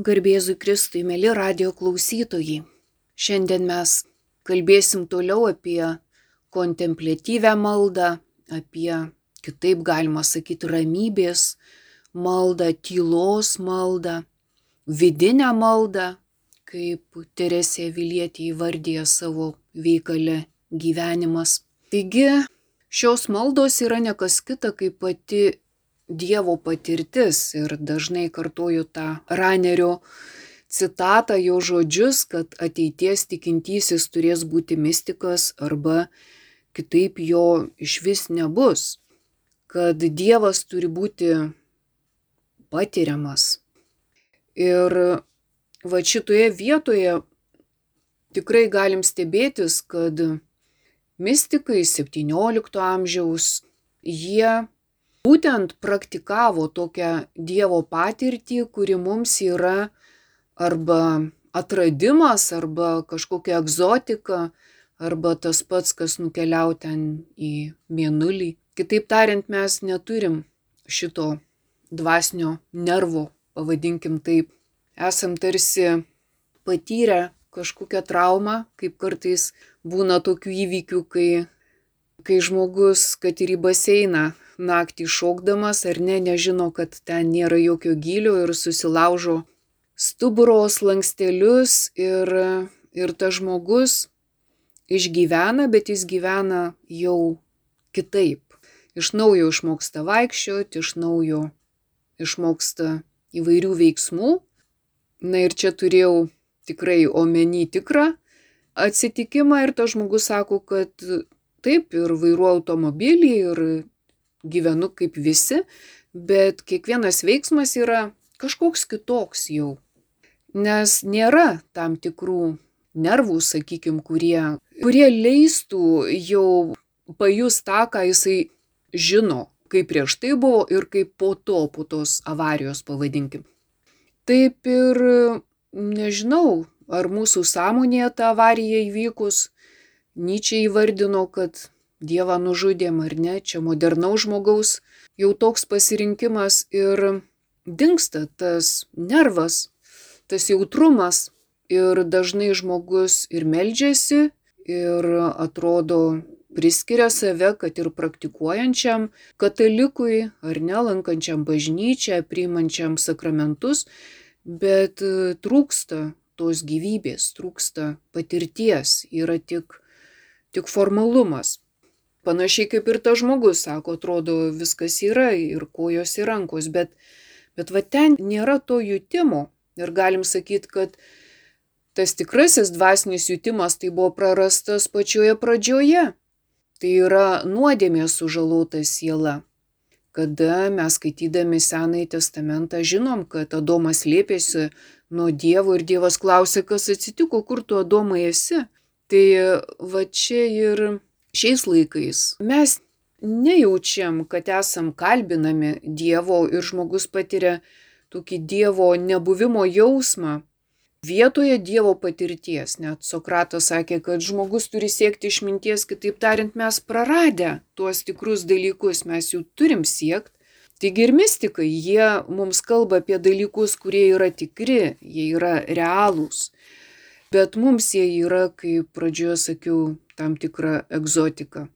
Garbėzui Kristui, mėly radio klausytojai. Šiandien mes kalbėsim toliau apie kontemplatyvę maldą, apie, kitaip galima sakyti, ramybės maldą, tylos maldą, vidinę maldą, kaip Teresė Vilietė įvardė savo veikalę gyvenimas. Taigi, šios maldos yra nekas kita kaip pati Dievo patirtis ir dažnai kartoju tą Ranerio citatą, jo žodžius, kad ateities tikintysis turės būti mystikas arba kitaip jo iš vis nebus. Kad Dievas turi būti patiriamas. Ir va šitoje vietoje tikrai galim stebėtis, kad mystikai 17 amžiaus, jie būtent praktikavo tokią Dievo patirtį, kuri mums yra arba atradimas, arba kažkokia egzotika, arba tas pats, kas nukeliau ten į mėnulį. Kitaip tariant, mes neturim šito dvasinio nervo, pavadinkim taip. Esam tarsi patyrę kažkokią traumą, kaip kartais būna tokių įvykių, kai, kai žmogus, kad ir į baseiną naktį šokdamas ar ne, nežino, kad ten nėra jokio gilio ir susilaužo stuburo slankstelius ir, ir tas žmogus išgyvena, bet jis gyvena jau kitaip. Iš naujo išmoksta vaikščioti, iš naujo išmoksta įvairių veiksmų. Na ir čia turėjau tikrai omeny tikrą atsitikimą ir tas žmogus sako, kad taip ir vairuoju automobilį ir gyvenu kaip visi, bet kiekvienas veiksmas yra kažkoks kitoks jau. Nes nėra tam tikrų nervų, sakykime, kurie, kurie leistų jau pajus tą, ką jisai žino, kaip prieš tai buvo ir kaip po to, po tos avarijos pavadinkim. Taip ir nežinau, ar mūsų sąmonėje ta avarija įvykus, Nyčia įvardino, kad Dievą nužudėm ar ne, čia modernaus žmogaus jau toks pasirinkimas ir dinksta tas nervas, tas jautrumas ir dažnai žmogus ir meldžiasi ir atrodo priskiria save, kad ir praktikuojančiam katalikui ar nelankančiam bažnyčią, priimančiam sakramentus, bet trūksta tos gyvybės, trūksta patirties, yra tik, tik formalumas. Panašiai kaip ir tas žmogus sako, atrodo, viskas yra ir kojos ir rankos, bet, bet va ten nėra to jutimo. Ir galim sakyti, kad tas tikrasis dvasinis jutimas tai buvo prarastas pačioje pradžioje. Tai yra nuodėmė sužalota siela. Kada mes skaitydami Senąjį testamentą žinom, kad Adomas lėpėsi nuo Dievo ir Dievas klausė, kas atsitiko, kur tu Adomai esi. Tai va čia ir šiais laikais mes nejaučiam, kad esam kalbinami Dievo ir žmogus patiria tokį Dievo nebuvimo jausmą. Vietoje Dievo patirties, net Sokratas sakė, kad žmogus turi siekti išminties, kitaip tariant, mes praradę tuos tikrus dalykus, mes jų turim siekti. Taigi ir mystikai, jie mums kalba apie dalykus, kurie yra tikri, jie yra realūs. Bet mums jie yra, kaip pradžioje sakiau, tam tikrą egzotiką.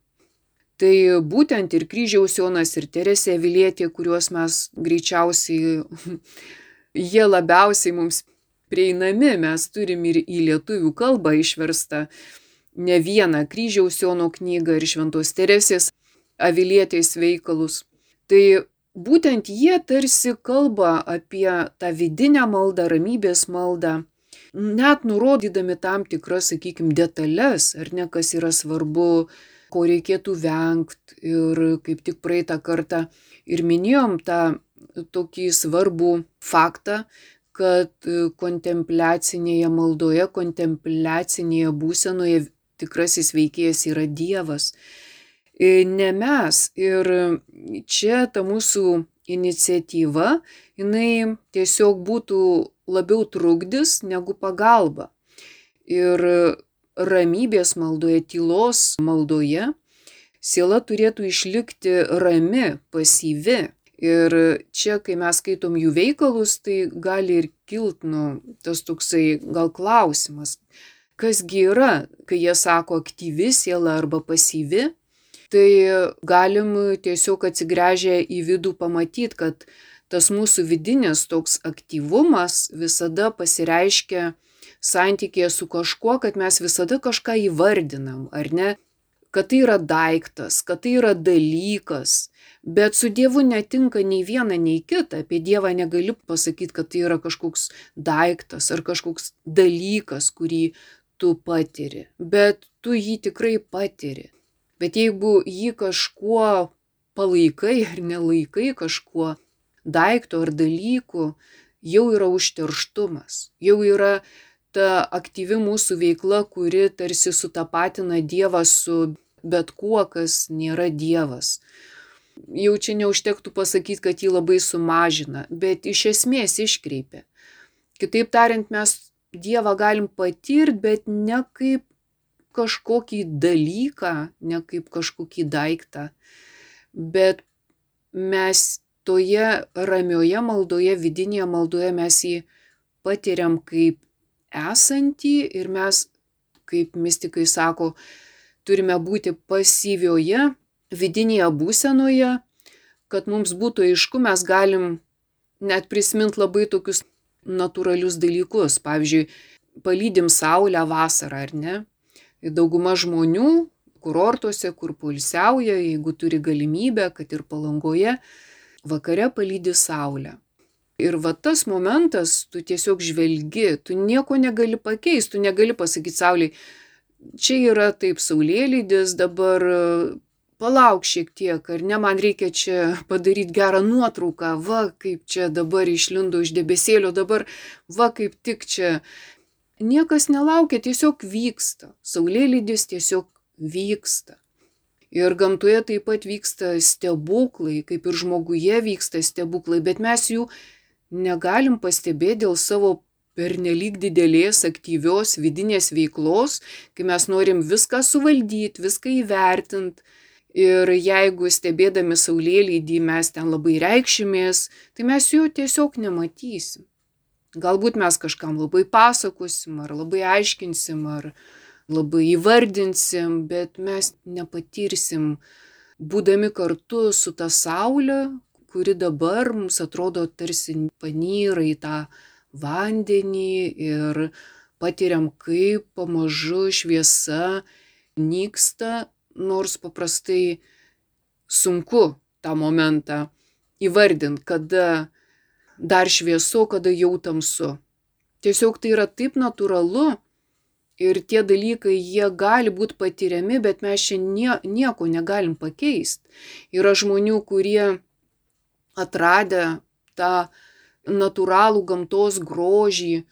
Tai būtent ir kryžiaus Jonas, ir Teresė Vilietė, kuriuos mes greičiausiai, jie labiausiai mums prieinami, mes turim ir į lietuvių kalbą išverstą ne vieną kryžiaus Jono knygą ir Šventos Teresės Avilietės veikalus. Tai būtent jie tarsi kalba apie tą vidinę maldą, ramybės maldą net nurodydami tam tikras, sakykime, detalės, ar ne, kas yra svarbu, ko reikėtų vengti. Ir kaip tik praeitą kartą ir minėjom tą tokį svarbų faktą, kad kontempliacinėje maldoje, kontempliacinėje būsenoje tikrasis veikėjas yra Dievas. Ne mes. Ir čia ta mūsų iniciatyva, jinai tiesiog būtų labiau trukdis negu pagalba. Ir ramybės maldoje, tylos maldoje siela turėtų išlikti rami, pasyvi. Ir čia, kai mes skaitom jų veikalus, tai gali ir kilt, nu, tas toksai gal klausimas, kasgi yra, kai jie sako aktyvi siela arba pasyvi, tai galim tiesiog atsigręžę į vidų pamatyti, kad tas mūsų vidinis toks aktyvumas visada pasireiškia santykėje su kažkuo, kad mes visada kažką įvardinam, ar ne? Kad tai yra daiktas, kad tai yra dalykas, bet su Dievu netinka nei viena, nei kita. Apie Dievą negali pasakyti, kad tai yra kažkoks daiktas ar kažkoks dalykas, kurį tu patiri, bet tu jį tikrai patiri. Bet jeigu jį kažkuo palaikai ar nelaikai kažkuo daikto ar dalykų, jau yra užterštumas, jau yra ta aktyvi mūsų veikla, kuri tarsi sutapatina Dievą su bet kuo, kas nėra Dievas. Jau čia neužtektų pasakyti, kad jį labai sumažina, bet iš esmės iškreipia. Kitaip tariant, mes Dievą galim patirti, bet ne kaip kažkokį dalyką, ne kaip kažkokį daiktą, bet mes toje ramioje maldoje, vidinėje maldoje mes jį patiriam kaip esantį ir mes, kaip mystikai sako, turime būti pasyvioje vidinėje būsenoje, kad mums būtų aišku, mes galim net prisiminti labai tokius natūralius dalykus. Pavyzdžiui, palydim saulę vasarą, ar ne? Dauguma žmonių kurortuose, kur pulsiauja, jeigu turi galimybę, kad ir palangoje, vakare palydi saulę. Ir va tas momentas, tu tiesiog žvelgi, tu nieko negali pakeisti, tu negali pasakyti sauliai, čia yra taip saulėlydis, dabar palauk šiek tiek, ar ne, man reikia čia padaryti gerą nuotrauką, va kaip čia dabar išlindo iš debesėlio, dabar va kaip tik čia. Niekas nelaukia, tiesiog vyksta. Saulėlydis tiesiog vyksta. Ir gamtoje taip pat vyksta stebuklai, kaip ir žmoguje vyksta stebuklai, bet mes jų negalim pastebėti dėl savo pernelyg didelės aktyvios vidinės veiklos, kai mes norim viską suvaldyti, viską įvertinti. Ir jeigu stebėdami saulėlydį mes ten labai reikšimės, tai mes jo tiesiog nematysim. Galbūt mes kažkam labai pasakosim, ar labai aiškinsim, ar labai įvardinsim, bet mes nepatirsim, būdami kartu su ta saulė, kuri dabar mums atrodo tarsi panyra į tą vandenį ir patiriam, kaip pamažu šviesa nyksta, nors paprastai sunku tą momentą įvardinti, kada dar šviesu, kada jau tamsu. Tiesiog tai yra taip natūralu ir tie dalykai, jie gali būti patiriami, bet mes čia nie, nieko negalim pakeisti. Yra žmonių, kurie atradę tą natūralų gamtos grožį,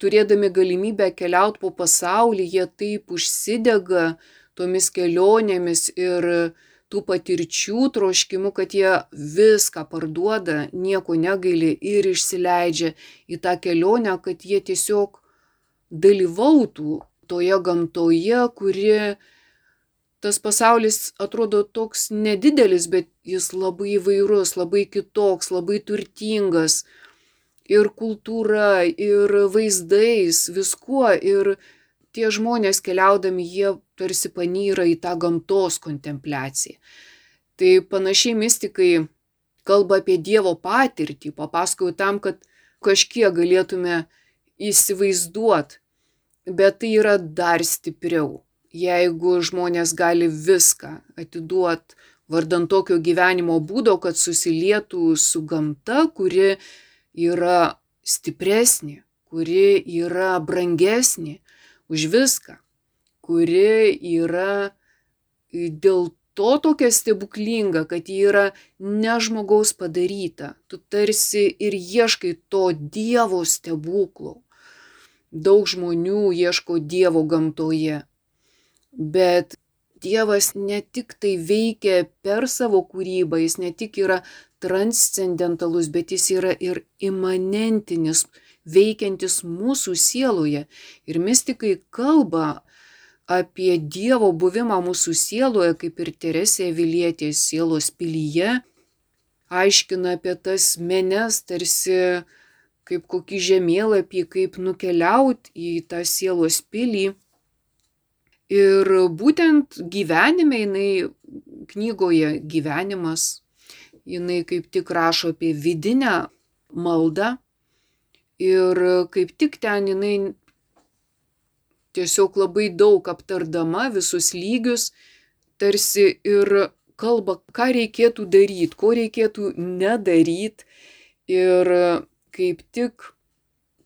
turėdami galimybę keliauti po pasaulį, jie taip užsidega tomis kelionėmis ir tų patirčių troškimu, kad jie viską parduoda, nieko negaili ir išsileidžia į tą kelionę, kad jie tiesiog dalyvautų toje gamtoje, kuri tas pasaulis atrodo toks nedidelis, bet jis labai įvairus, labai kitoks, labai turtingas. Ir kultūra, ir vaizdais, viskuo. Ir tie žmonės keliaudami, jie tarsi panyra į tą gamtos kontempliaciją. Tai panašiai mystikai kalba apie Dievo patirtį, papasakoju tam, kad kažkiek galėtume įsivaizduoti, bet tai yra dar stipriau jeigu žmonės gali viską atiduot vardan tokio gyvenimo būdo, kad susilietų su gamta, kuri yra stipresnė, kuri yra brangesnė už viską, kuri yra dėl to tokia stebuklinga, kad ji yra ne žmogaus padaryta. Tu tarsi ir ieškai to Dievo stebuklo. Daug žmonių ieško Dievo gamtoje, bet Dievas ne tik tai veikia per savo kūrybą, jis ne tik yra transcendentalus, bet jis yra ir imanentinis, veikiantis mūsų sieloje. Ir mystikai kalba apie Dievo buvimą mūsų sieloje, kaip ir Teresė Vilietė sielos pilyje, aiškina apie tas menes tarsi kaip kokį žemėlapį, kaip nukeliauti į tą sielos pilį. Ir būtent gyvenime jinai knygoje gyvenimas, jinai kaip tik rašo apie vidinę maldą ir kaip tik ten jinai tiesiog labai daug aptardama visus lygius, tarsi ir kalba, ką reikėtų daryti, ko reikėtų nedaryti. Ir kaip tik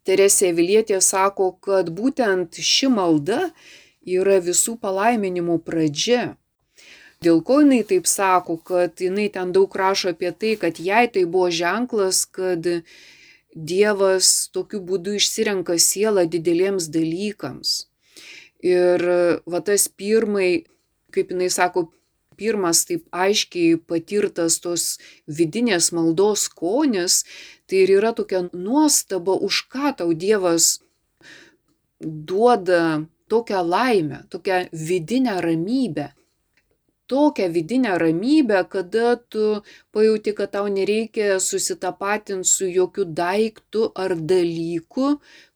Teresė Vilietė sako, kad būtent ši malda yra visų palaiminimų pradžia. Dėl ko jinai taip sako, kad jinai ten daug rašo apie tai, kad jai tai buvo ženklas, kad Dievas tokiu būdu išsirenka sielą dideliems dalykams. Ir va tas pirmai, kaip jinai sako, pirmas taip aiškiai patirtas tos vidinės maldos skonis, tai ir yra tokia nuostaba, už ką tau Dievas duoda tokią laimę, tokią vidinę ramybę. Tokią vidinę ramybę, kada tu pajauti, kad tau nereikia susitapatinti su jokių daiktų ar dalykų,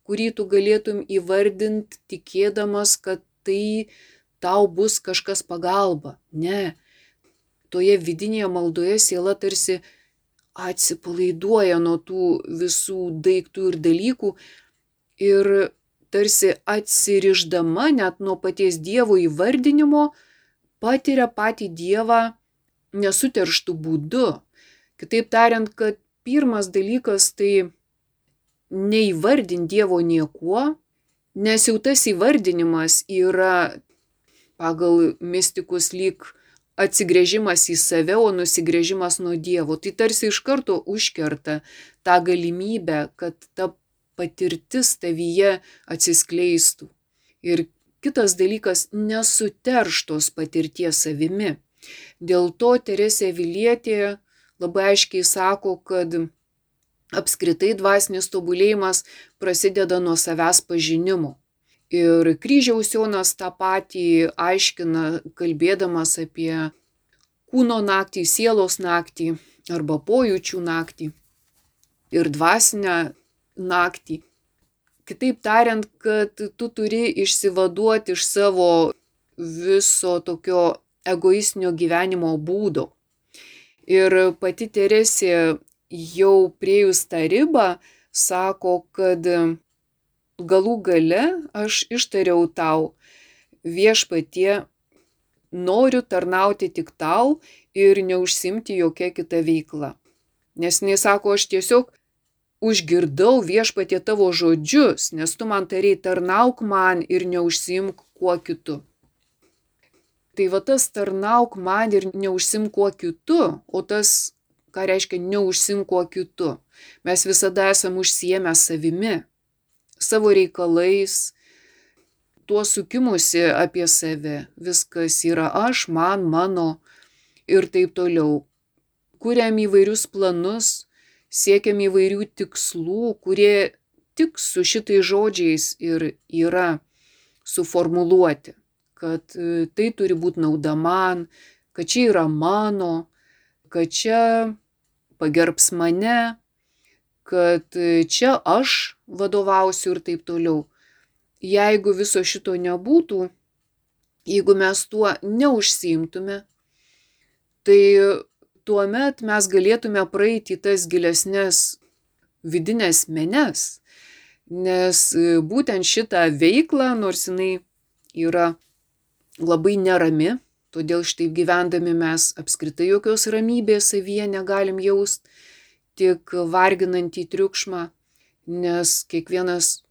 kurį tu galėtum įvardinti tikėdamas, kad tai tau bus kažkas pagalba. Ne. Toje vidinėje maldoje siela tarsi atsipalaiduoja nuo tų visų daiktų ir dalykų ir tarsi atsiriždama net nuo paties Dievo įvardinimo, patiria patį Dievą nesuterštų būdu. Kitaip tariant, kad pirmas dalykas tai neįvardinti Dievo niekuo, nes jau tas įvardinimas yra pagal mystikus lyg atsigrėžimas į save, o nusigrėžimas nuo Dievo. Tai tarsi iš karto užkerta tą galimybę, kad ta patirtis tavyje atsiskleistų. Ir kitas dalykas - nesuterštos patirties savimi. Dėl to Teresė Vilietė labai aiškiai sako, kad apskritai dvasinis tobulėjimas prasideda nuo savęs pažinimo. Ir kryžiaus Jonas tą patį aiškina, kalbėdamas apie kūno naktį, sielos naktį arba pojūčių naktį. Ir dvasinę naktį. Kitaip tariant, kad tu turi išsivaduoti iš savo viso tokio egoistinio gyvenimo būdo. Ir pati Teresė jau priejus tą ribą sako, kad galų gale aš ištariau tau viešpatie, noriu tarnauti tik tau ir neužsimti jokia kita veikla. Nes jis sako, aš tiesiog užgirdau viešpatie tavo žodžius, nes tu man tariai tarnauk man ir neužsimk kuo kitu. Tai va tas tarnauk man ir neužsim kuo kitu, o tas, ką reiškia neužsim kuo kitu. Mes visada esam užsiemę savimi, savo reikalais, tuo sukimusi apie save. Viskas yra aš, man, mano ir taip toliau. Kuriam įvairius planus, siekiam įvairių tikslų, kurie tik su šitais žodžiais ir yra suformuluoti, kad e, tai turi būti nauda man, kad čia yra mano, kad čia pagerbs mane, kad e, čia aš vadovausiu ir taip toliau. Jeigu viso šito nebūtų, jeigu mes tuo neužsiimtume, tai tuomet mes galėtume praeiti tas gilesnės vidinės menes, nes e, būtent šitą veiklą, nors jinai yra labai nerami, todėl štai gyvendami mes apskritai jokios ramybės savyje negalim jaust, tik varginantį triukšmą, nes kiekvienas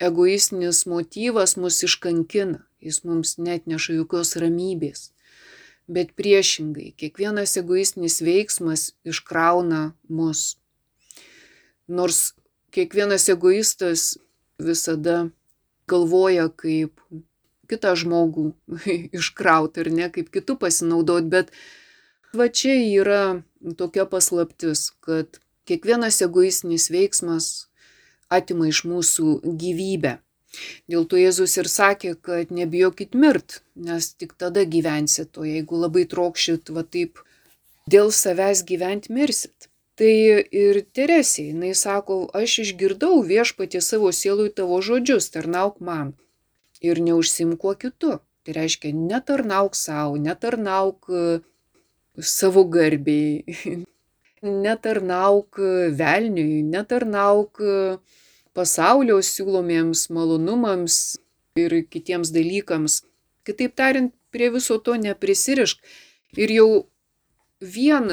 egoistinis motyvas mus iškankina, jis mums net neša jokios ramybės bet priešingai, kiekvienas egoistinis veiksmas iškrauna mus. Nors kiekvienas egoistas visada galvoja, kaip kitą žmogų iškrauti ir ne kaip kitų pasinaudoti, bet va čia yra tokia paslaptis, kad kiekvienas egoistinis veiksmas atima iš mūsų gyvybę. Dėl to Jėzus ir sakė, kad nebijokit mirt, nes tik tada gyvensit, o jeigu labai trokšit, va taip, dėl savęs gyventi mirsit. Tai ir Teresė, jinai sako, aš išgirdau viešpatį savo sielui tavo žodžius, tarnauk man ir neužsim kuo kitu. Tai reiškia, netarnauk savo, netarnauk e, savo garbiai, netarnauk velniui, netarnauk e, pasaulio siūlomiems malonumams ir kitiems dalykams. Kitaip tariant, prie viso to neprisirišk. Ir jau vien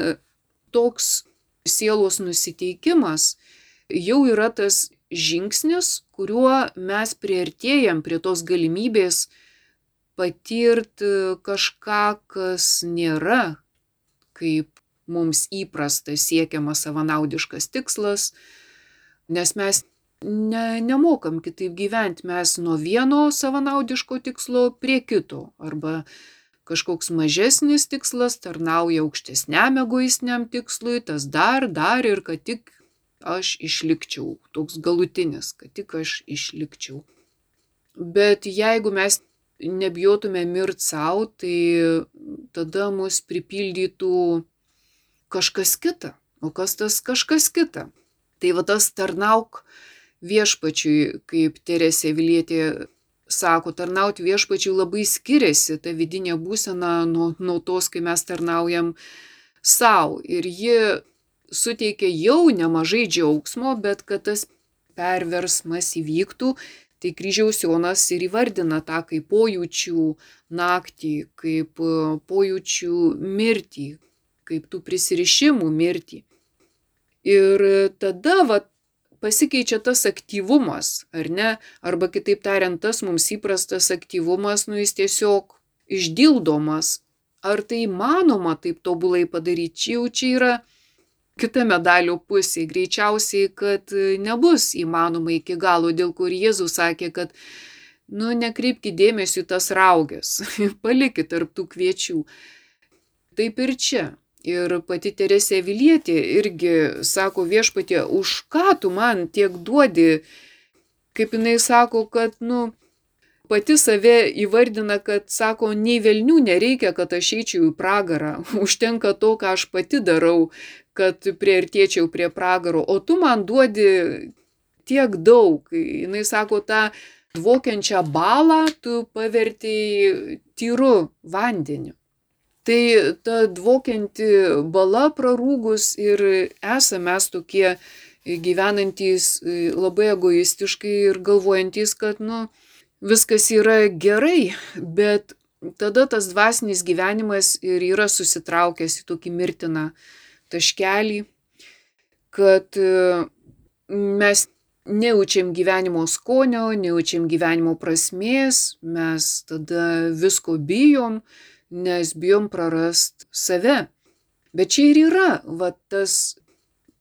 toks sielos nusiteikimas jau yra tas žingsnis, kuriuo mes prieartėjam prie tos galimybės patirti kažką, kas nėra kaip mums įprasta siekiamas savanaudiškas tikslas, nes mes ne, nemokam kitaip gyventi, mes nuo vieno savanaudiško tikslo prie kito arba kažkoks mažesnis tikslas tarnauja aukštesniam egoistiniam tikslui, tas dar, dar ir kad tik aš išlikčiau, toks galutinis, kad tik aš išlikčiau. Bet jeigu mes nebijotume mirt savo, tai tada mus pripildytų kažkas kita. O kas tas kažkas kita? Tai va tas tarnauk viešpačiui, kaip Teresė Vilietė sako, tarnauti viešpačiui labai skiriasi ta vidinė būsena nuo, nuo tos, kai mes tarnaujam savo. Ir ji suteikia jau nemažai džiaugsmo, bet kad tas perversmas įvyktų, Tai kryžiaus Jonas ir įvardina tą kaip pojūčių naktį, kaip e, pojūčių mirtį, kaip tų prisirišimų mirtį. Ir tada va, pasikeičia tas aktyvumas, ar ne? Arba kitaip tariant, tas mums įprastas aktyvumas, nu jis tiesiog išdildomas. Ar tai įmanoma taip tobulai padaryti? Jau čia yra kita medalio pusė. Greičiausiai, kad e, nebus įmanoma iki galo, dėl kur Jėzus sakė, kad, nu, nekreipkite dėmesio į tas raugės, palikit tarp tų kviečių. Taip ir čia. Ir pati Teresė Vilietė irgi sako viešpatė, už ką tu man tiek duodi, kaip jinai sako, kad, nu, pati save įvardina, kad sako, nei velnių nereikia, kad aš eičiau į pragarą, užtenka to, ką aš pati darau, kad prieartėčiau prie pragaro, o tu man duodi tiek daug. Jis sako, tą dvokiančią balą tu pavertėjai tyru vandeniu. Tai ta dvokianti bala prarūgus ir esame mes tokie gyvenantys labai egoistiškai ir galvojantys, kad nu, viskas yra gerai, bet tada tas dvasinis gyvenimas ir yra susitraukęs į tokį mirtiną taškelį, kad e, mes nejaučiam gyvenimo skonio, nejaučiam gyvenimo prasmės, mes tada visko bijom, nes bijom prarast save. Bet čia ir yra va, tas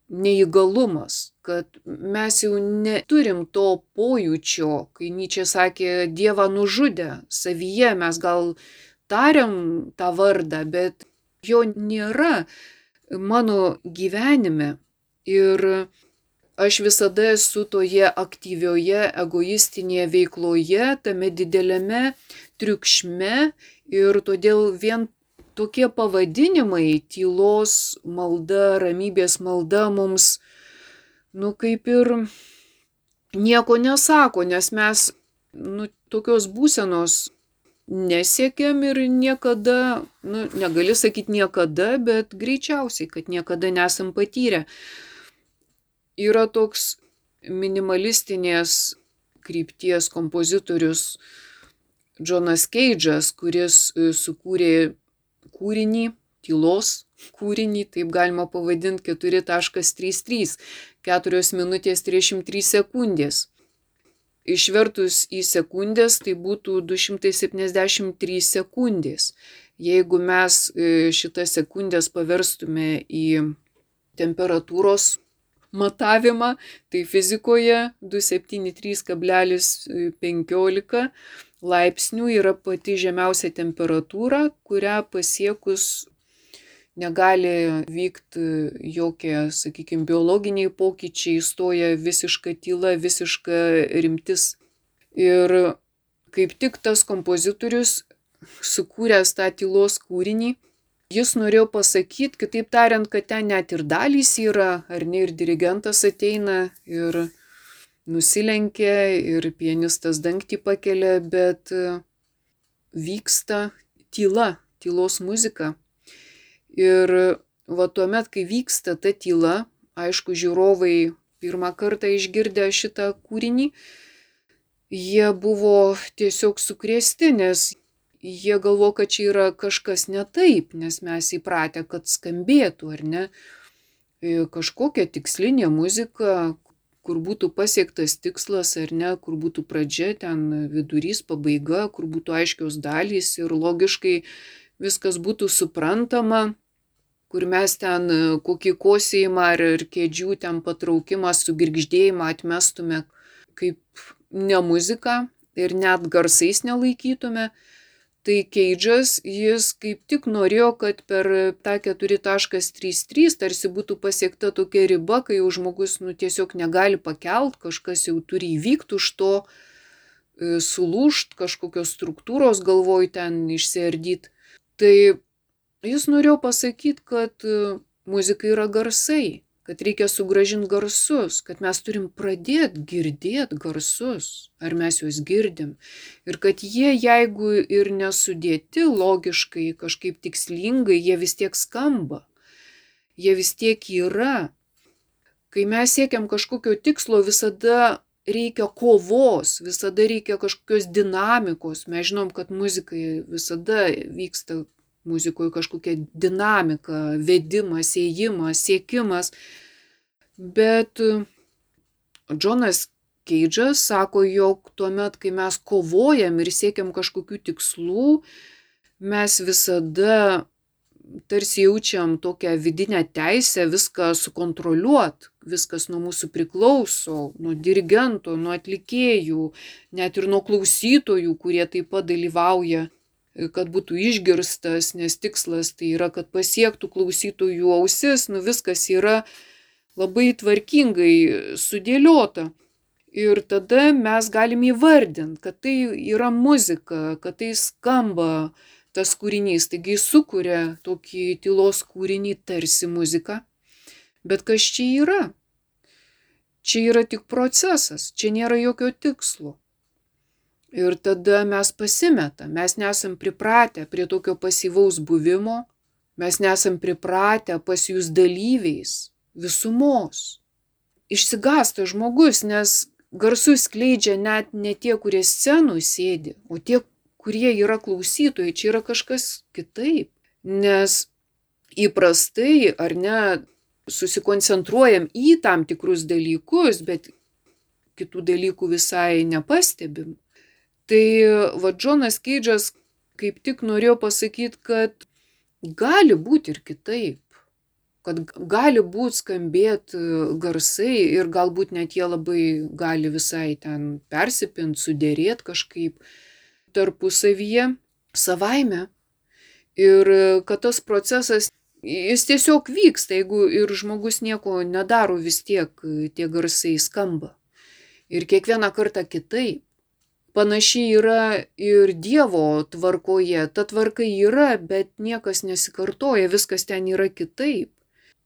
neįgalumas, kad mes jau neturim to pojūčio, kai Nyčia sakė, Dievą nužudė, savyje mes gal tariam tą vardą, bet jo nėra mano gyvenime ir aš visada esu toje aktyvioje egoistinėje veikloje, tame dideliame triukšme ir todėl vien tokie pavadinimai - tylos malda, ramybės malda mums, nu kaip ir nieko nesako, nes mes, nu, tokios būsenos nesiekėm ir niekada, nu, negali sakyti niekada, bet greičiausiai, kad niekada nesam patyrę. Yra toks minimalistinės krypties kompozitorius Džonas Keidžas, kuris e, sukūrė kūrinį, tylos kūrinį, taip galima pavadinti 4.33, 4 minutės 33 sekundės. Išvertus į sekundės tai būtų 273 sekundės. Jeigu mes e, šitas sekundės paverstume į temperatūros matavimą, tai fizikoje 273,15 laipsnių yra pati žemiausia temperatūra, kurią pasiekus negali vykti jokie, sakykime, biologiniai pokyčiai, stoja visiška tyla, visiška rimtis. Ir kaip tik tas kompozitorius, sukūręs tą tylos kūrinį, Jis norėjo pasakyti, kitaip tariant, kad ten net ir dalys yra, ar ne, ir dirigentas ateina, ir nusilenkia, ir pianistas dangtį pakelia, bet e, vyksta tyla, tylos muzika. Ir va tuomet, kai vyksta ta tyla, aišku, žiūrovai pirmą kartą išgirdę šitą kūrinį, jie buvo tiesiog sukrėsti, nes jie galvo, kad čia yra kažkas ne taip, nes mes įpratę, kad skambėtų, ar ne, e, kažkokia tikslinė muzika, kur būtų pasiektas tikslas, ar ne, kur būtų pradžia, ten vidurys, pabaiga, kur būtų aiškios dalys ir logiškai viskas būtų suprantama, kur mes ten kokį kosėjimą ar kėdžių ten patraukimą, sugirgždėjimą atmestume kaip ne muziką ir net garsais nelaikytume, tai Keidžas jis kaip tik norėjo, kad per tą 4.33 tarsi būtų pasiekta tokia riba, kai jau žmogus nu, tiesiog negali pakelt, kažkas jau turi įvykti už to, e, sulūšt, kažkokios struktūros galvoj ten išsiardyti. Tai jis norėjo pasakyti, kad e, muzika yra garsai kad reikia sugražinti garsus, kad mes turim pradėti girdėti garsus, ar mes juos girdim. Ir kad jie, jeigu ir nesudėti logiškai, kažkaip tikslingai, jie vis tiek skamba. Jie vis tiek yra. Kai mes siekiam kažkokio tikslo, visada reikia kovos, visada reikia kažkokios dinamikos. Mes žinom, kad muzikai visada vyksta muzikoje kažkokia dinamika, vedimas, ėjimas, siekimas. Bet e, Džonas Keidžas sako, jog tuomet, kai mes kovojam ir siekiam kažkokių tikslų, mes visada tarsi jaučiam tokią vidinę teisę viską sukontroliuot, viskas nuo mūsų priklauso, nuo dirigento, nuo atlikėjų, net ir nuo klausytojų, kurie taip pat dalyvauja kad būtų išgirstas, nes tikslas tai yra, kad pasiektų klausytojų ausis, nu viskas yra labai tvarkingai sudėliota. Ir tada mes galim įvardinti, kad tai yra muzika, kad tai skamba tas kūrinys, taigi jis sukuria tokį tylos kūrinį tarsi muziką. Bet kas čia yra? Čia yra tik procesas, čia nėra jokio tikslo. Ir tada mes pasimetam, mes nesam pripratę prie tokio pasyvaus buvimo, mes nesam pripratę pas jūs dalyviais visumos. Išsigasta žmogus, nes garsus skleidžia net ne tie, kurie scenų sėdi, o tie, kurie yra klausytojai, čia yra kažkas kitaip. Nes įprastai ar ne susikoncentruojam į tam tikrus dalykus, bet kitų dalykų visai nepastebim. Tai va Džonas Keidžas kaip tik norėjo pasakyti, kad gali būti ir kitaip. Kad gali būti skambėti garsai ir galbūt net jie labai gali visai ten persipinti, sudėrėti kažkaip tarpusavyje savaime. Ir kad tas procesas, jis tiesiog vyksta, jeigu ir žmogus nieko nedaro, vis tiek tie garsai skamba. Ir kiekvieną kartą kitaip. Panašiai yra ir Dievo tvarkoje. Ta tvarka yra, bet niekas nesikartoja, viskas ten yra kitaip.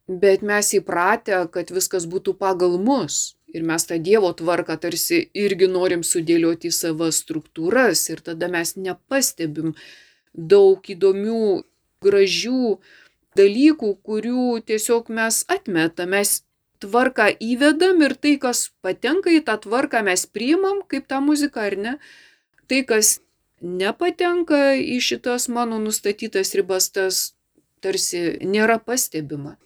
Bet mes įpratę, kad viskas būtų pagal mus. Ir mes tą Dievo tvarką tarsi irgi norim sudėlioti į savas struktūras ir tada mes nepastebim daug įdomių, gražių dalykų, kurių tiesiog mes atmetam, mes tvarką įvedam ir tai, kas patenka į tą tvarką, mes priimam kaip tą muziką ar ne. Tai, kas nepatenka į šitas mano nustatytas ribas, tas tarsi nėra pastebima.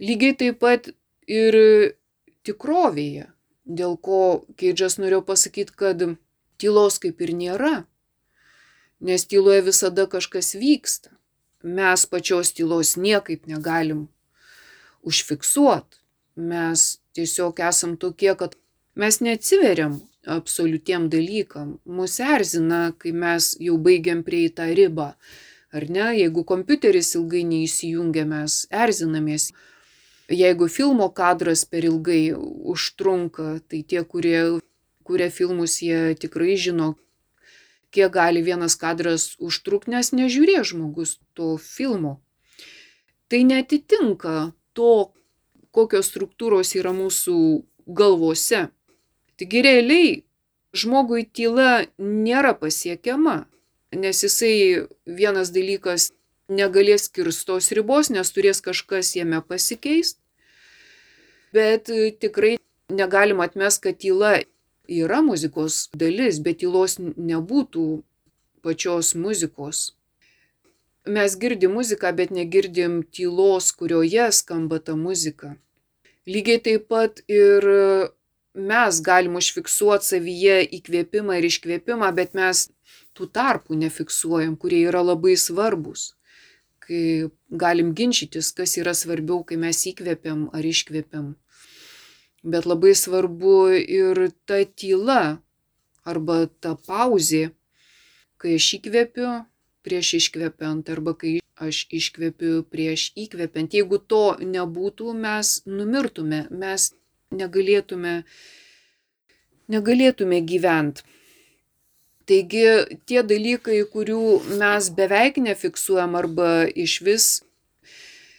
Lygiai taip pat ir tikrovėje, dėl ko Keidžas norėjo pasakyti, kad tylos kaip ir nėra, nes tyloje visada kažkas vyksta. Mes pačios tylos niekaip negalim užfiksuoti mes tiesiog esam tokie, kad mes neatsiveriam absoliutiem dalykam. Mūsų erzina, kai mes jau baigiam prie į tą ribą. Ar ne, jeigu kompiuteris ilgai neįsijungia, mes erzinamės. Jeigu filmo kadras per ilgai užtrunka, tai tie, kurie kuria filmus, jie tikrai žino, kiek gali vienas kadras užtrukti, nes nežiūrė žmogus to filmo. Tai netitinka to, kokios struktūros yra mūsų galvose. Taigi realiai žmogui tyla nėra pasiekiama, nes jisai vienas dalykas negalės kirstos ribos, nes turės kažkas jame pasikeist. Bet tikrai negalim atmest, kad tyla yra muzikos dalis, bet tylos nebūtų pačios muzikos. Mes girdim muziką, bet negirdim tylos, kurioje skamba ta muzika. Lygiai taip pat ir mes galim užfiksuoti savyje įkvėpimą ir iškvėpimą, bet mes tų tarpų nefiksuojam, kurie yra labai svarbus. Kai galim ginčytis, kas yra svarbiau, kai mes įkvėpiam ar iškvėpiam. Bet labai svarbu ir ta tyla arba ta pauzė, kai aš įkvėpiu prieš iškvepiant arba kai aš iškvepiu prieš įkvepiant. Jeigu to nebūtų, mes numirtume, mes negalėtume, negalėtume gyventi. Taigi tie dalykai, kurių mes beveik nefiksuojam arba iš vis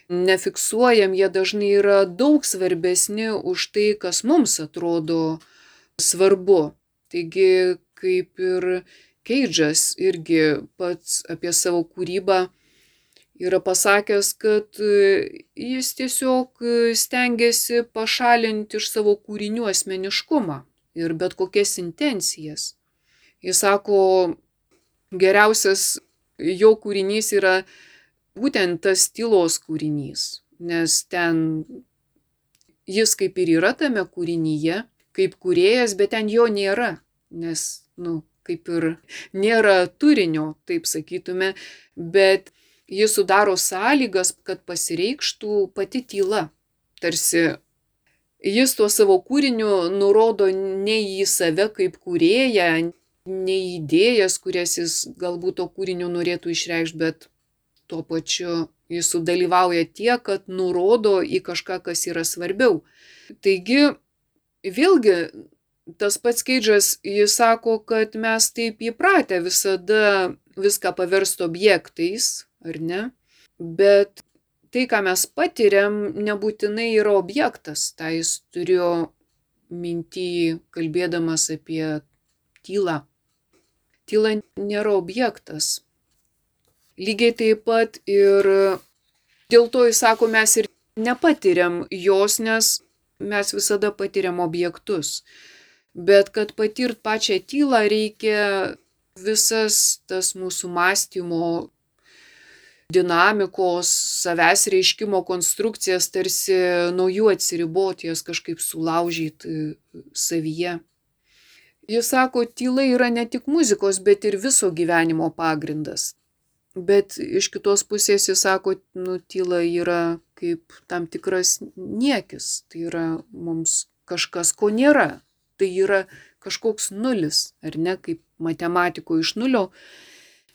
nefiksuojam, jie dažnai yra daug svarbesni už tai, kas mums atrodo svarbu. Taigi kaip ir Keidžas irgi pats apie savo kūrybą yra pasakęs, kad jis tiesiog stengiasi pašalinti iš savo kūrinių asmeniškumą ir bet kokias intencijas. Jis sako, geriausias jo kūrinys yra būtent tas tylos kūrinys, nes ten jis kaip ir yra tame kūrinyje, kaip kūrėjas, bet ten jo nėra, nes, nu, kaip ir nėra turinio, taip sakytume, bet jis sudaro sąlygas, kad pasireikštų pati tyla. Tarsi jis tuo savo kūriniu nurodo ne į save kaip kūrėją, ne į idėjas, kurias jis galbūt to kūriniu norėtų išreikšti, bet tuo pačiu jis sudalyvauja tiek, kad nurodo į kažką, kas yra svarbiau. Taigi, vėlgi, tas pats Keidžas, jis sako, kad mes taip įpratę visada viską paversti objektais, ar ne? Bet tai, ką mes patiriam, nebūtinai yra objektas. Tai jis turėjo mintį, kalbėdamas apie tylą. Tyla nėra objektas. Lygiai taip pat ir dėl to jis sako, mes ir nepatiriam jos, nes mes visada patiriam objektus. Bet kad patirt pačią tylą reikia visas tas mūsų mąstymo dinamikos, savęs reiškimo konstrukcijas tarsi nuo jų atsiriboti, jas kažkaip sulaužyti savyje. Jis sako, tyla yra ne tik muzikos, bet ir viso gyvenimo pagrindas. Bet iš kitos pusės jis sako, nu, tyla yra kaip tam tikras niekis, tai yra mums kažkas, ko nėra. Tai yra kažkoks nulis, ar ne, kaip matematiko iš nulio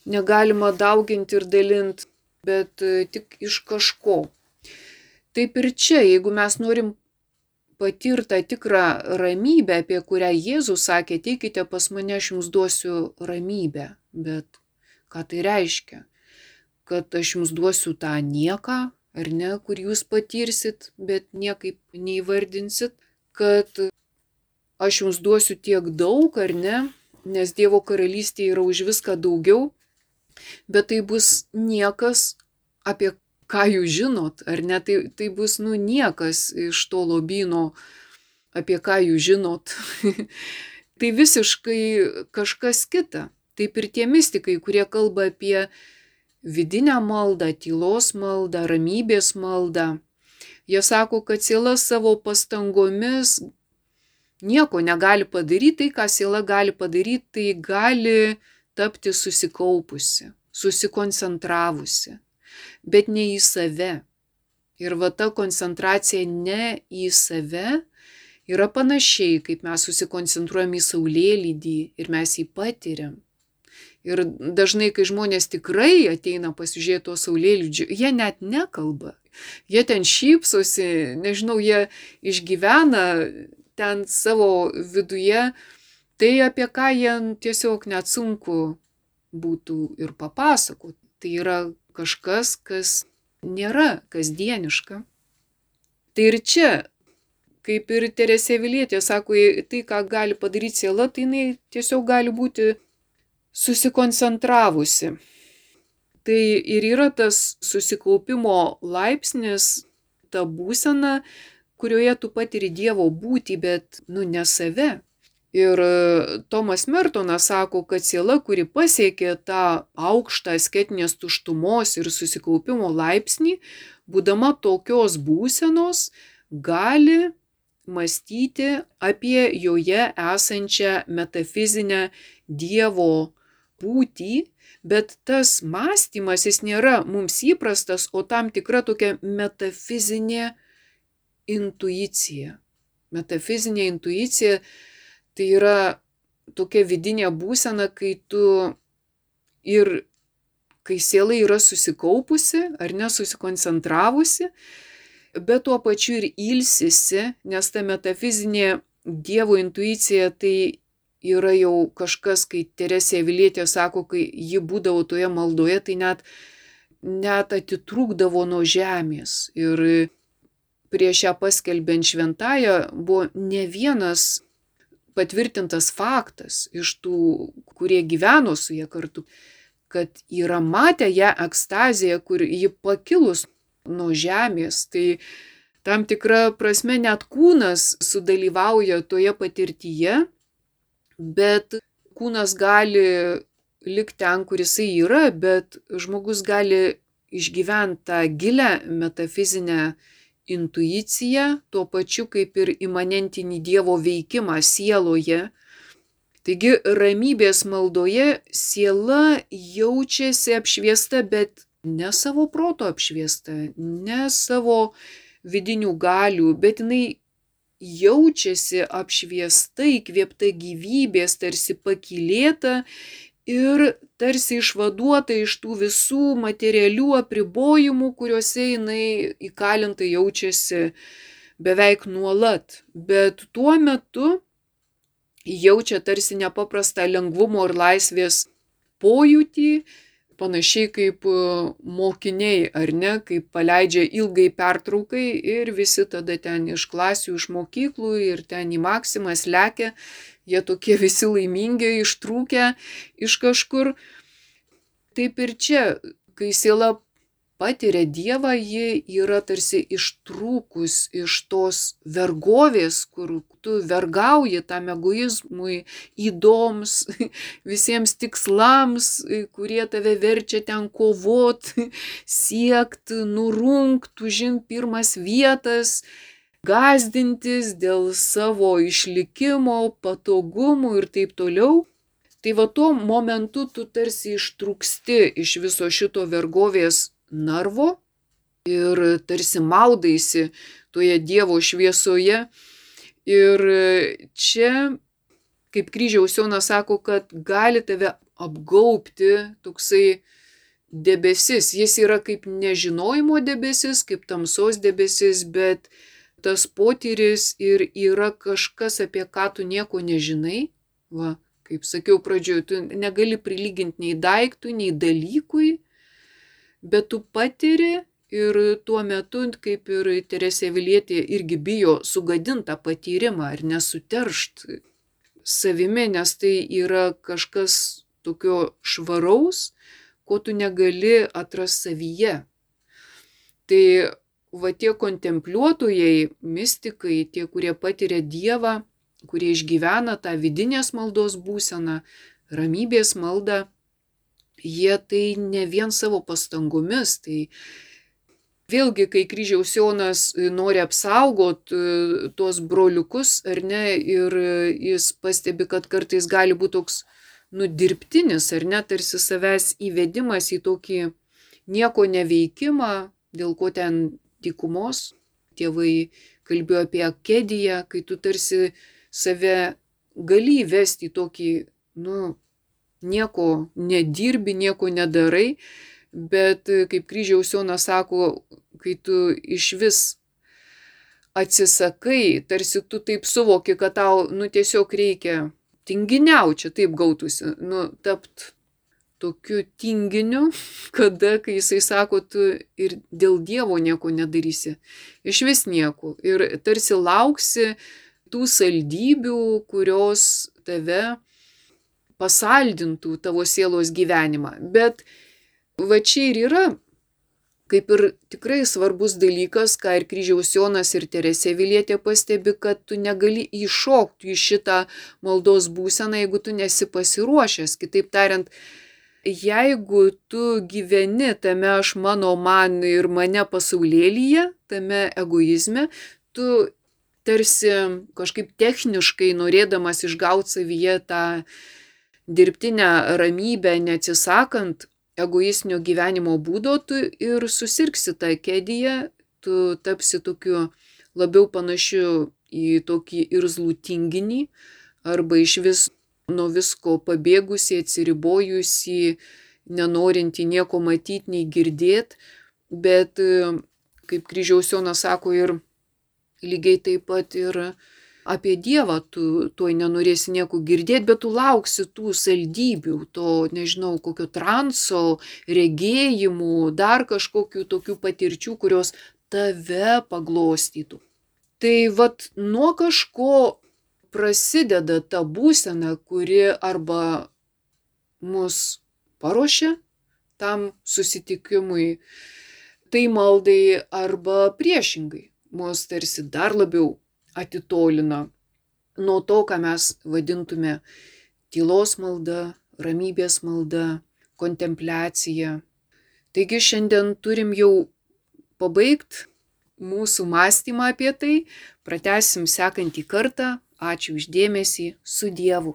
negalima dauginti ir dalinti, bet e, tik iš kažko. Taip ir čia, jeigu mes norim patirtą tikrą ramybę, apie kurią Jėzus sakė, teikite pas mane, aš jums duosiu ramybę. Bet ką tai reiškia? kad aš jums duosiu tą nieką, ar ne, kur jūs patirsit, bet niekaip neįvardinsit, kad aš jums duosiu tiek daug, ar ne, nes Dievo karalystė yra už viską daugiau, bet tai bus niekas, apie ką jūs žinot, ar ne, tai, tai bus, nu, niekas iš to lobino, apie ką jūs žinot. tai visiškai kažkas kita. Taip ir tie mystikai, kurie kalba apie vidinę maldą, tylos maldą, ramybės maldą. Jie sako, kad siela savo pastangomis nieko negali padaryti, tai ką siela gali padaryti, tai gali tapti susikaupusi, susikoncentravusi, bet ne į save. Ir va ta koncentracija ne į save yra panašiai, kaip mes susikoncentruojam į saulėlydį ir mes jį patiriam. Ir dažnai, kai žmonės tikrai ateina pasižiūrėti to saulėlydžio, jie net nekalba. Jie ten šypsosi, nežinau, jie išgyvena ten savo viduje tai, apie ką jie tiesiog net sunku būtų ir papasakot. Tai yra kažkas, kas nėra kasdieniška. Tai ir čia, kaip ir Teresė Vilietė sako, tai, ką gali padaryti siela, tai jinai tiesiog gali būti susikoncentravusi. Tai ir yra tas susikaupimo laipsnis, ta būsena, kurioje tu patiri Dievo būti, bet, nu, ne save. Ir e, Tomas Mertonas sako, kad siela, kuri pasiekė tą aukštą asketinės tuštumos ir susikaupimo laipsnį, būdama tokios būsenos, gali mąstyti apie joje esančią metafizinę Dievo būtį, bet tas mąstymas jis nėra mums įprastas, o tam tikra tokia metafizinė intuicija. Metafizinė intuicija Tai yra tokia vidinė būsena, kai tu ir kai siela yra susikaupusi ar nesusikoncentravusi, bet tuo pačiu ir ilsisi, nes ta metafizinė Dievo intuicija tai yra jau kažkas, kai Teresė Vilietė sako, kai ji būdavo toje maldoje, tai net, net atitrūkdavo nuo žemės. Ir prieš ją paskelbiant šventąją buvo ne vienas patvirtintas faktas iš tų, kurie gyveno su jie kartu, kad yra matę ją ekstazėje, kur ji pakilus nuo žemės. Tai tam tikra prasme net kūnas sudalyvauja toje patirtyje, bet kūnas gali likti ten, kur jisai yra, bet žmogus gali išgyventi tą gilę metafizinę intuiciją, tuo pačiu kaip ir imanentinį Dievo veikimą sieloje. Taigi ramybės maldoje siela jaučiasi apšviesta, bet ne savo proto apšviesta, ne savo vidinių galių, bet jinai jaučiasi apšviesta, įkvėpta gyvybės, tarsi pakilėta ir tarsi išvaduota iš tų visų materialių apribojimų, kuriuose jinai įkalinta jaučiasi beveik nuolat. Bet tuo metu jaučia tarsi nepaprastą lengvumo ir laisvės pojūtį, panašiai kaip e, mokiniai, ar ne, kaip paleidžia ilgai pertraukai ir visi tada ten iš klasių, iš mokyklų ir ten į maksimas lekia, jie tokie visi laimingi, ištrūkę iš kažkur. Taip ir čia, kai siela patiria Dievą, ji yra tarsi ištrūkus iš tos vergovės, kur tu vergauji tam egoizmui, įdoms, visiems tikslams, kurie tave verčia ten kovot, siekt, nurunkt, užim pirmas vietas, gazdintis dėl savo išlikimo, patogumų ir taip toliau. Tai va tuo momentu tu tarsi ištrūksti iš viso šito vergovės narvo ir tarsi maudaisi toje Dievo šviesoje. Ir čia, kaip kryžiaus Jonas sako, kad gali tave apgaupti toksai debesis. Jis yra kaip nežinojimo debesis, kaip tamsos debesis, bet tas potyris ir yra kažkas, apie ką tu nieko nežinai. Va, kaip sakiau pradžioje, tu negali prilyginti nei daiktui, nei dalykui, bet tu patiri ir tuo metu, kaip ir Teresė Vilietė, irgi bijo sugadintą patyrimą ar nesuteršt savimi, nes tai yra kažkas tokio švaraus, ko tu negali atras savyje. Tai va tie kontempliuotojai, mystikai, tie, kurie patiria Dievą, kurie išgyvena tą vidinės maldos būseną, ramybės maldą, jie tai ne vien savo pastangomis, tai vėlgi, kai kryžiaus Jonas nori apsaugot e, tuos broliukus, ar ne, ir jis pastebi, kad kartais gali būti toks nudirbtinis, ar ne, tarsi savęs įvedimas į tokį nieko neveikimą, dėl ko ten dykumos. Tėvai kalbėjo apie akediją, kai tu tarsi save gali įvesti į tokį, nu, nieko nedirbi, nieko nedarai, bet kaip kryžiaus Jonas sako, kai tu iš vis atsisakai, tarsi tu taip suvoki, kad tau, nu, tiesiog reikia tinginiau, čia taip gautųsi, nu, tapt tokiu tinginiu, kada, kai jisai sako, tu ir dėl Dievo nieko nedarysi. Iš vis nieko. Ir tarsi lauksi tų saldybių, kurios tave pasaldintų tavo sielos gyvenimą. Bet va čia ir yra kaip ir tikrai svarbus dalykas, ką ir kryžiaus Jonas ir Teresė Vilietė pastebi, kad tu negali įšokti į šitą maldos būseną, jeigu tu nesi pasiruošęs. Kitaip tariant, jeigu tu gyveni tame aš mano man ir mane pasaulėlyje, tame egoizme, tu tarsi kažkaip techniškai norėdamas išgauti savyje tą dirbtinę ramybę, neatsisakant egoistinio gyvenimo būdo, tu ir susirksi tą kėdyje, tu tapsi tokiu labiau panašiu į tokį irzlų tinginį arba iš vis nuo visko pabėgusi, atsiribojusi, nenorinti nieko matyti, nei girdėti, bet kaip kryžiaus Jonas sako ir lygiai taip pat ir apie Dievą tu tuoj nenorėsi nieko girdėti, bet tu lauksi tų saldybių, to, nežinau, kokio transo, regėjimų, dar kažkokių tokių patirčių, kurios tave paglostytų. Tai vad nuo kažko prasideda ta būsena, kuri arba mus paruošia tam susitikimui, tai maldai arba priešingai, mus tarsi dar labiau atitolina nuo to, ką mes vadintume tylos malda, ramybės malda, kontempliacija. Taigi šiandien turim jau pabaigti mūsų mąstymą apie tai, pratesim sekantį kartą. Ačiū uždėmesį, su Dievu.